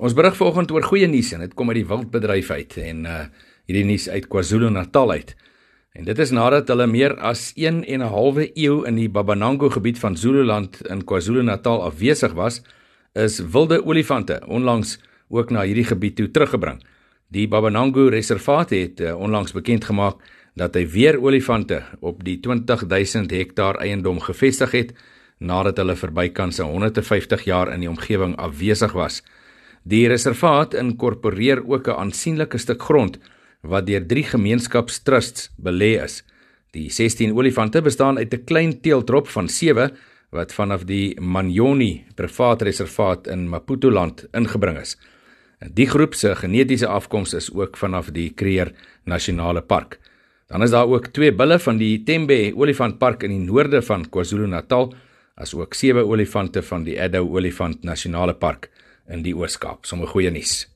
Ons berig vanoggend oor goeie nuus en dit kom uit die wildbedryf uit en uh hierdie nuus uit KwaZulu-Natal uit. En dit is nadat hulle meer as 1 en 'n halwe eeu in die Babanango gebied van Zululand in KwaZulu-Natal afwesig was, is wilde olifante onlangs ook na hierdie gebied toe teruggebring. Die Babanango Reservaat het uh, onlangs bekend gemaak dat hy weer olifante op die 20000 hektaar eiendom gevestig het nadat hulle vir bykans 150 jaar in die omgewing afwesig was. Die reservaat inkorporeer ook 'n aansienlike stuk grond wat deur drie gemeenskapstrusts belê is. Die 16 olifante bestaan uit 'n klein teeltrop van 7 wat vanaf die Manyoni privaat reservaat in Maputo-land ingebring is. Die groep se genetiese afkoms is ook vanaf die Kruger Nasionale Park. Dan is daar ook twee bulle van die Tembe Olifantpark in die noorde van KwaZulu-Natal, asook sewe olifante van die Addo Olifant Nasionale Park in die Oos-Kaap. Sommige goeie nuus.